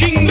reaching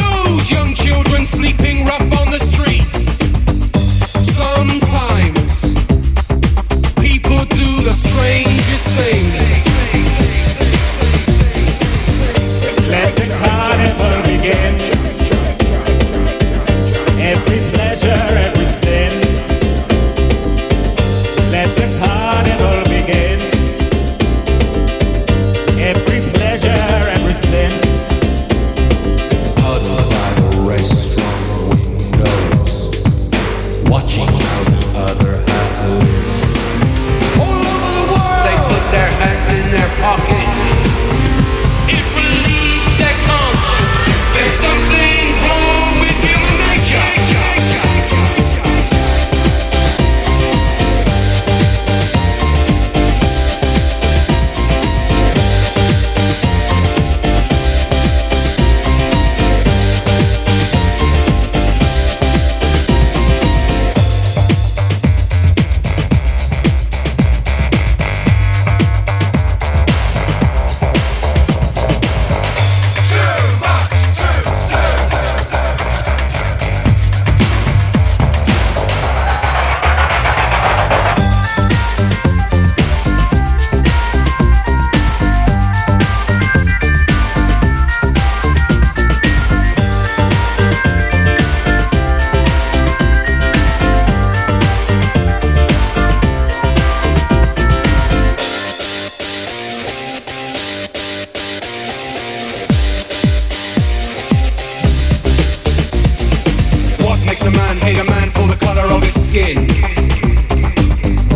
man hate a man for the color of his skin?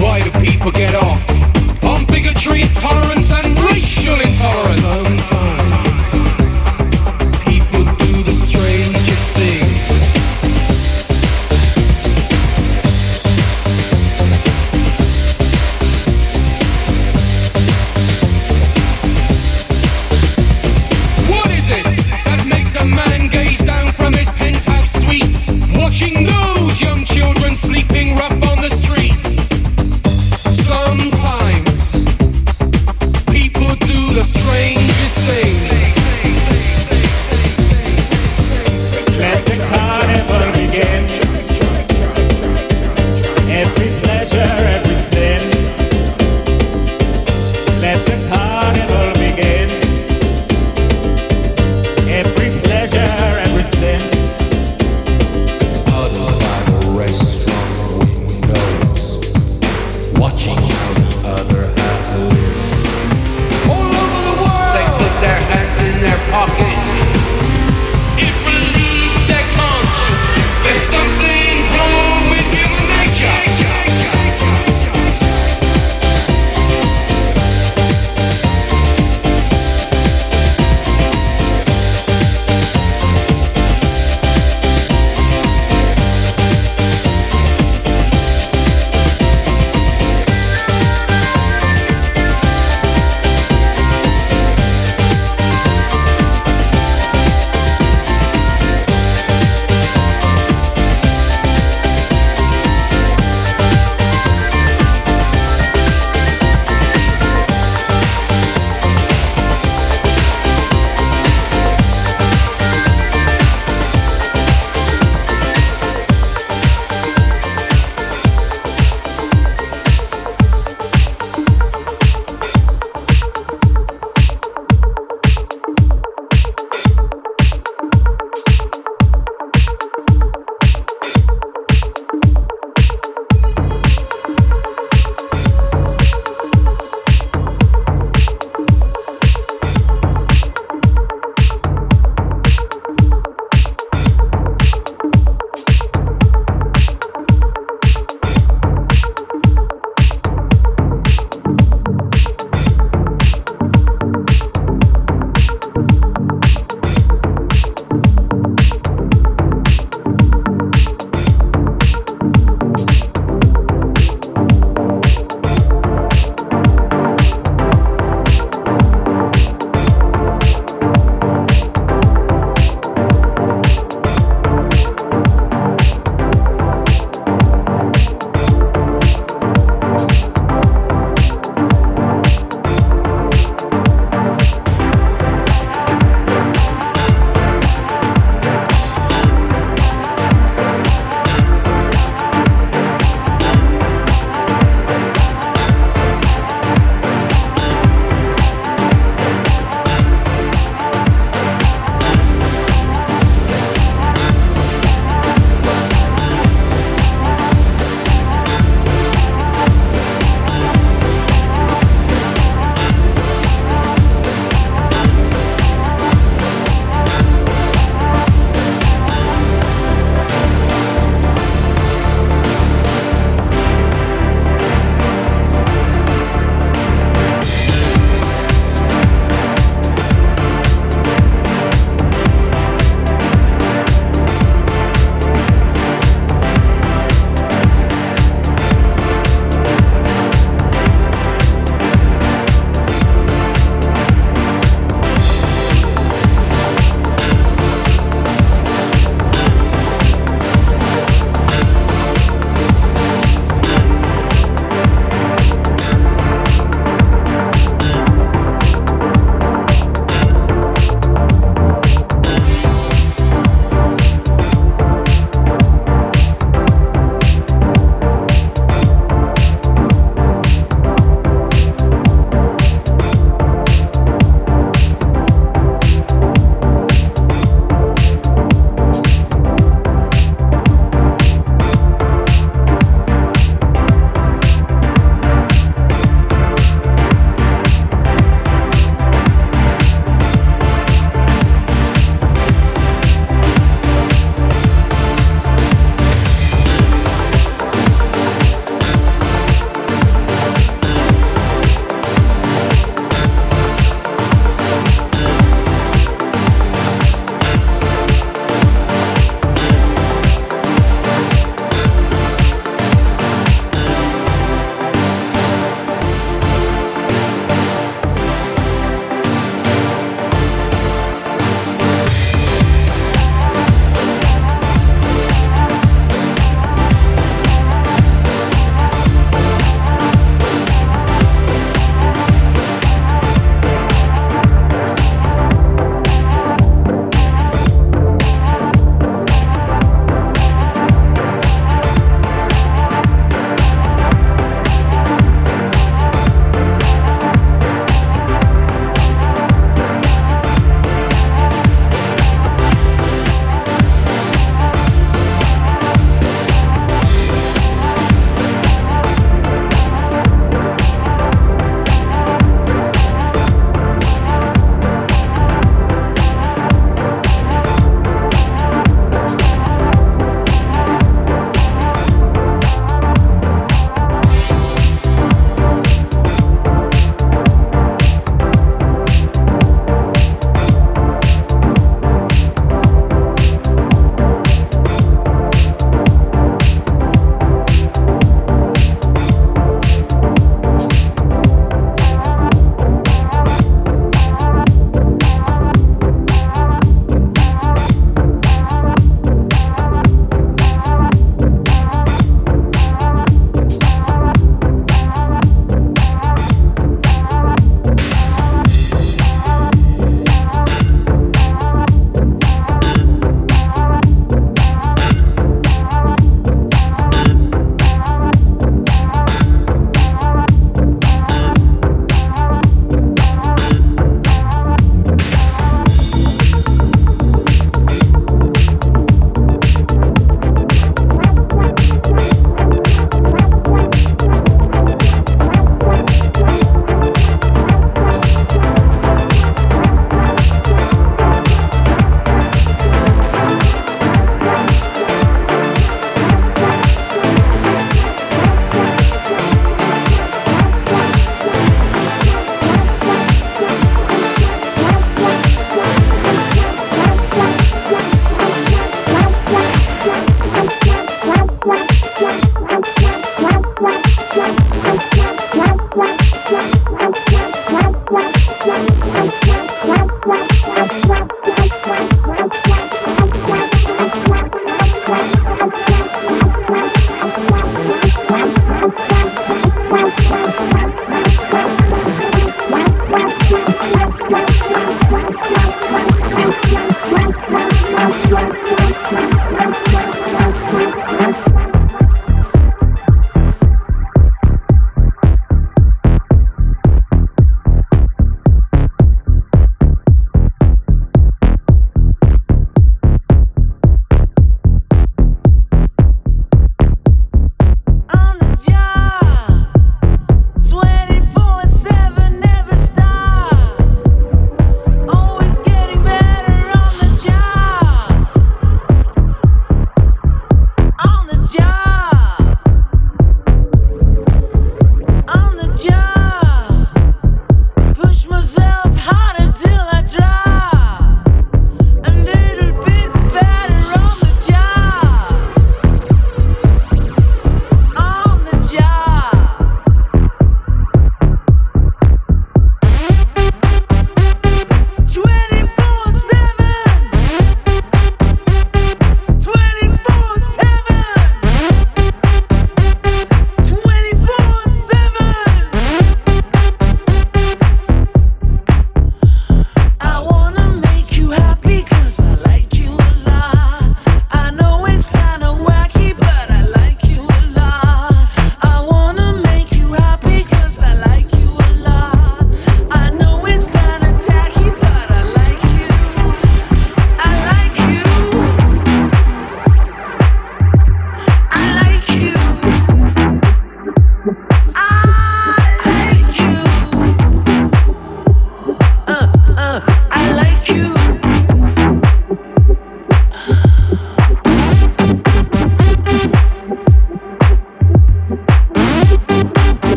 Why do people get off?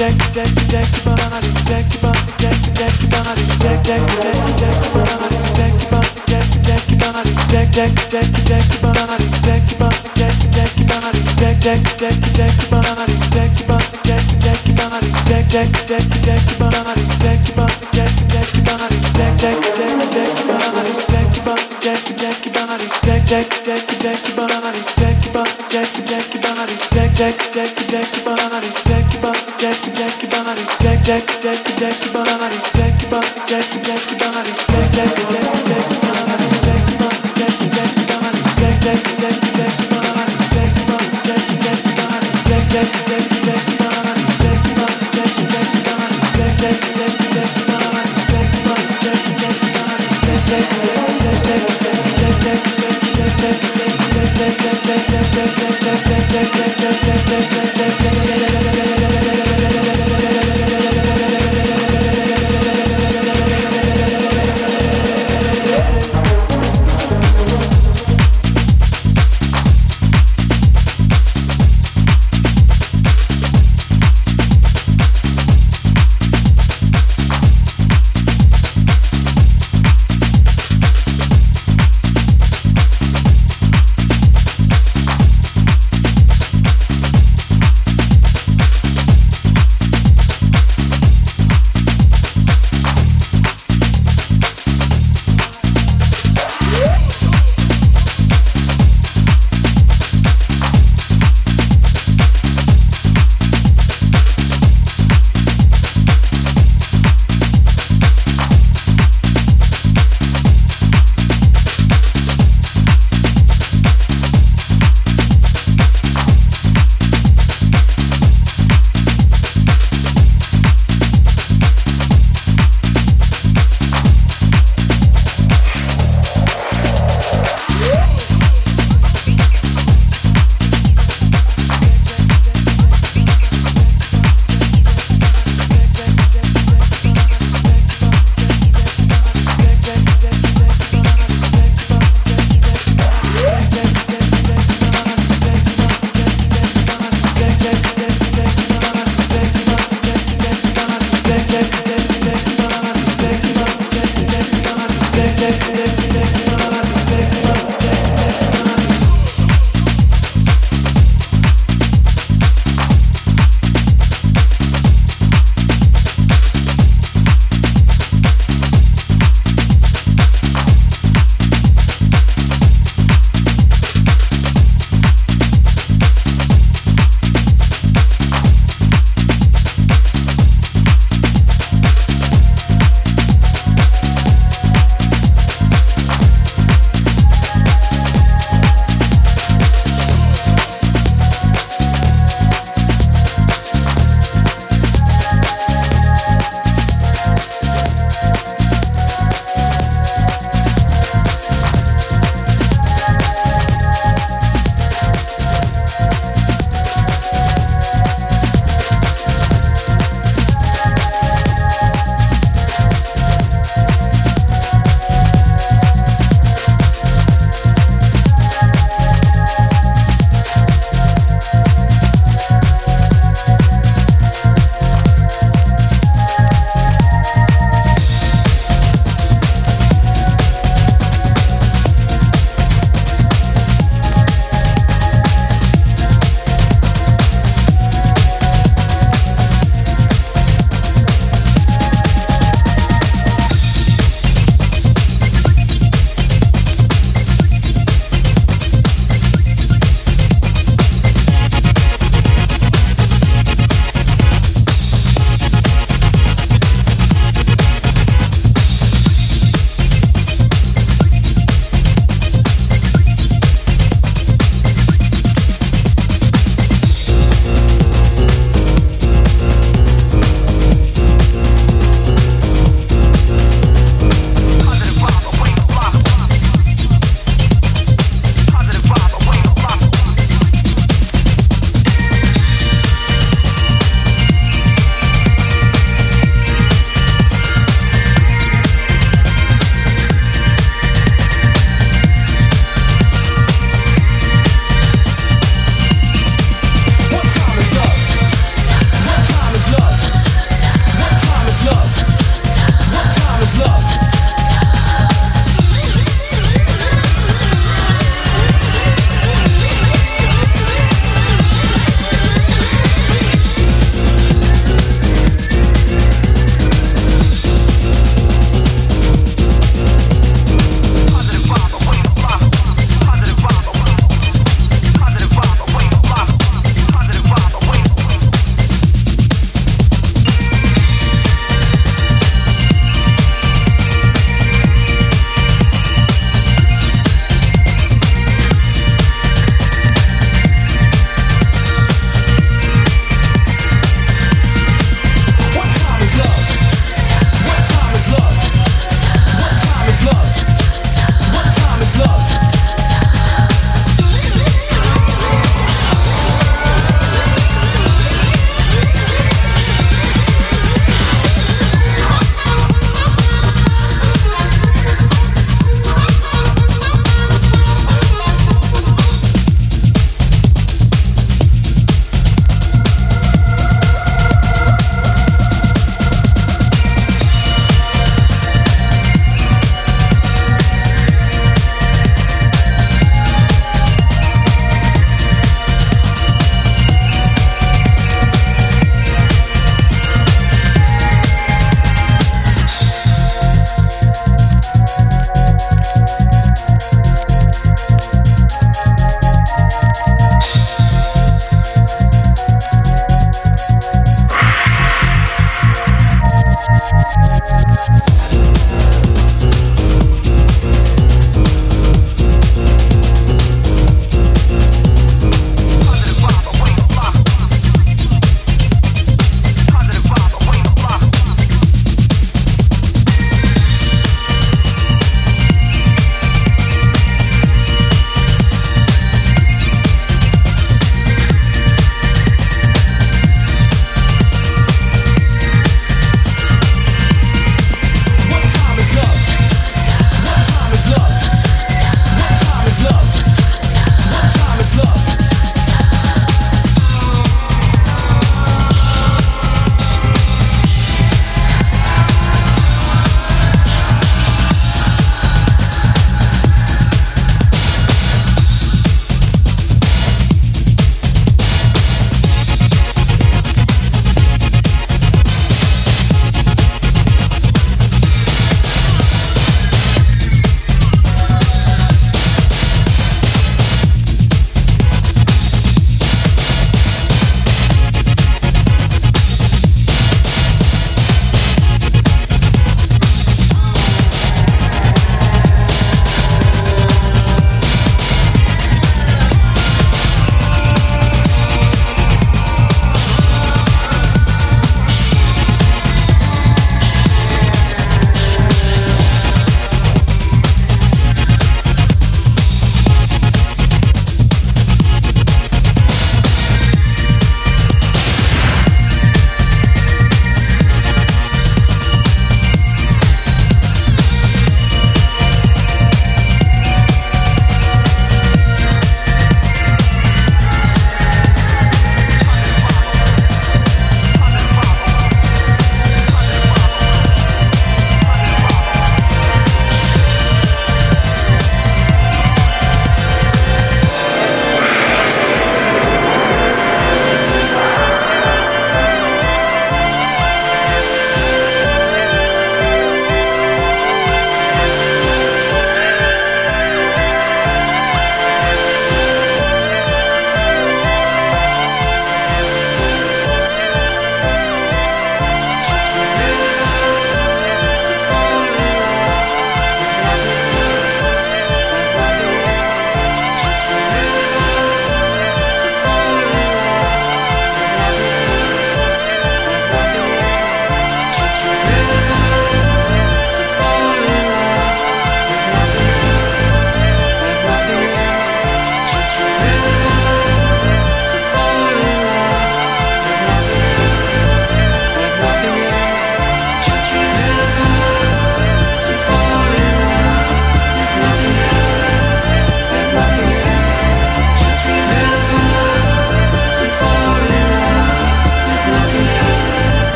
Jack, Jack, Jack, deck, deck, deck, deck.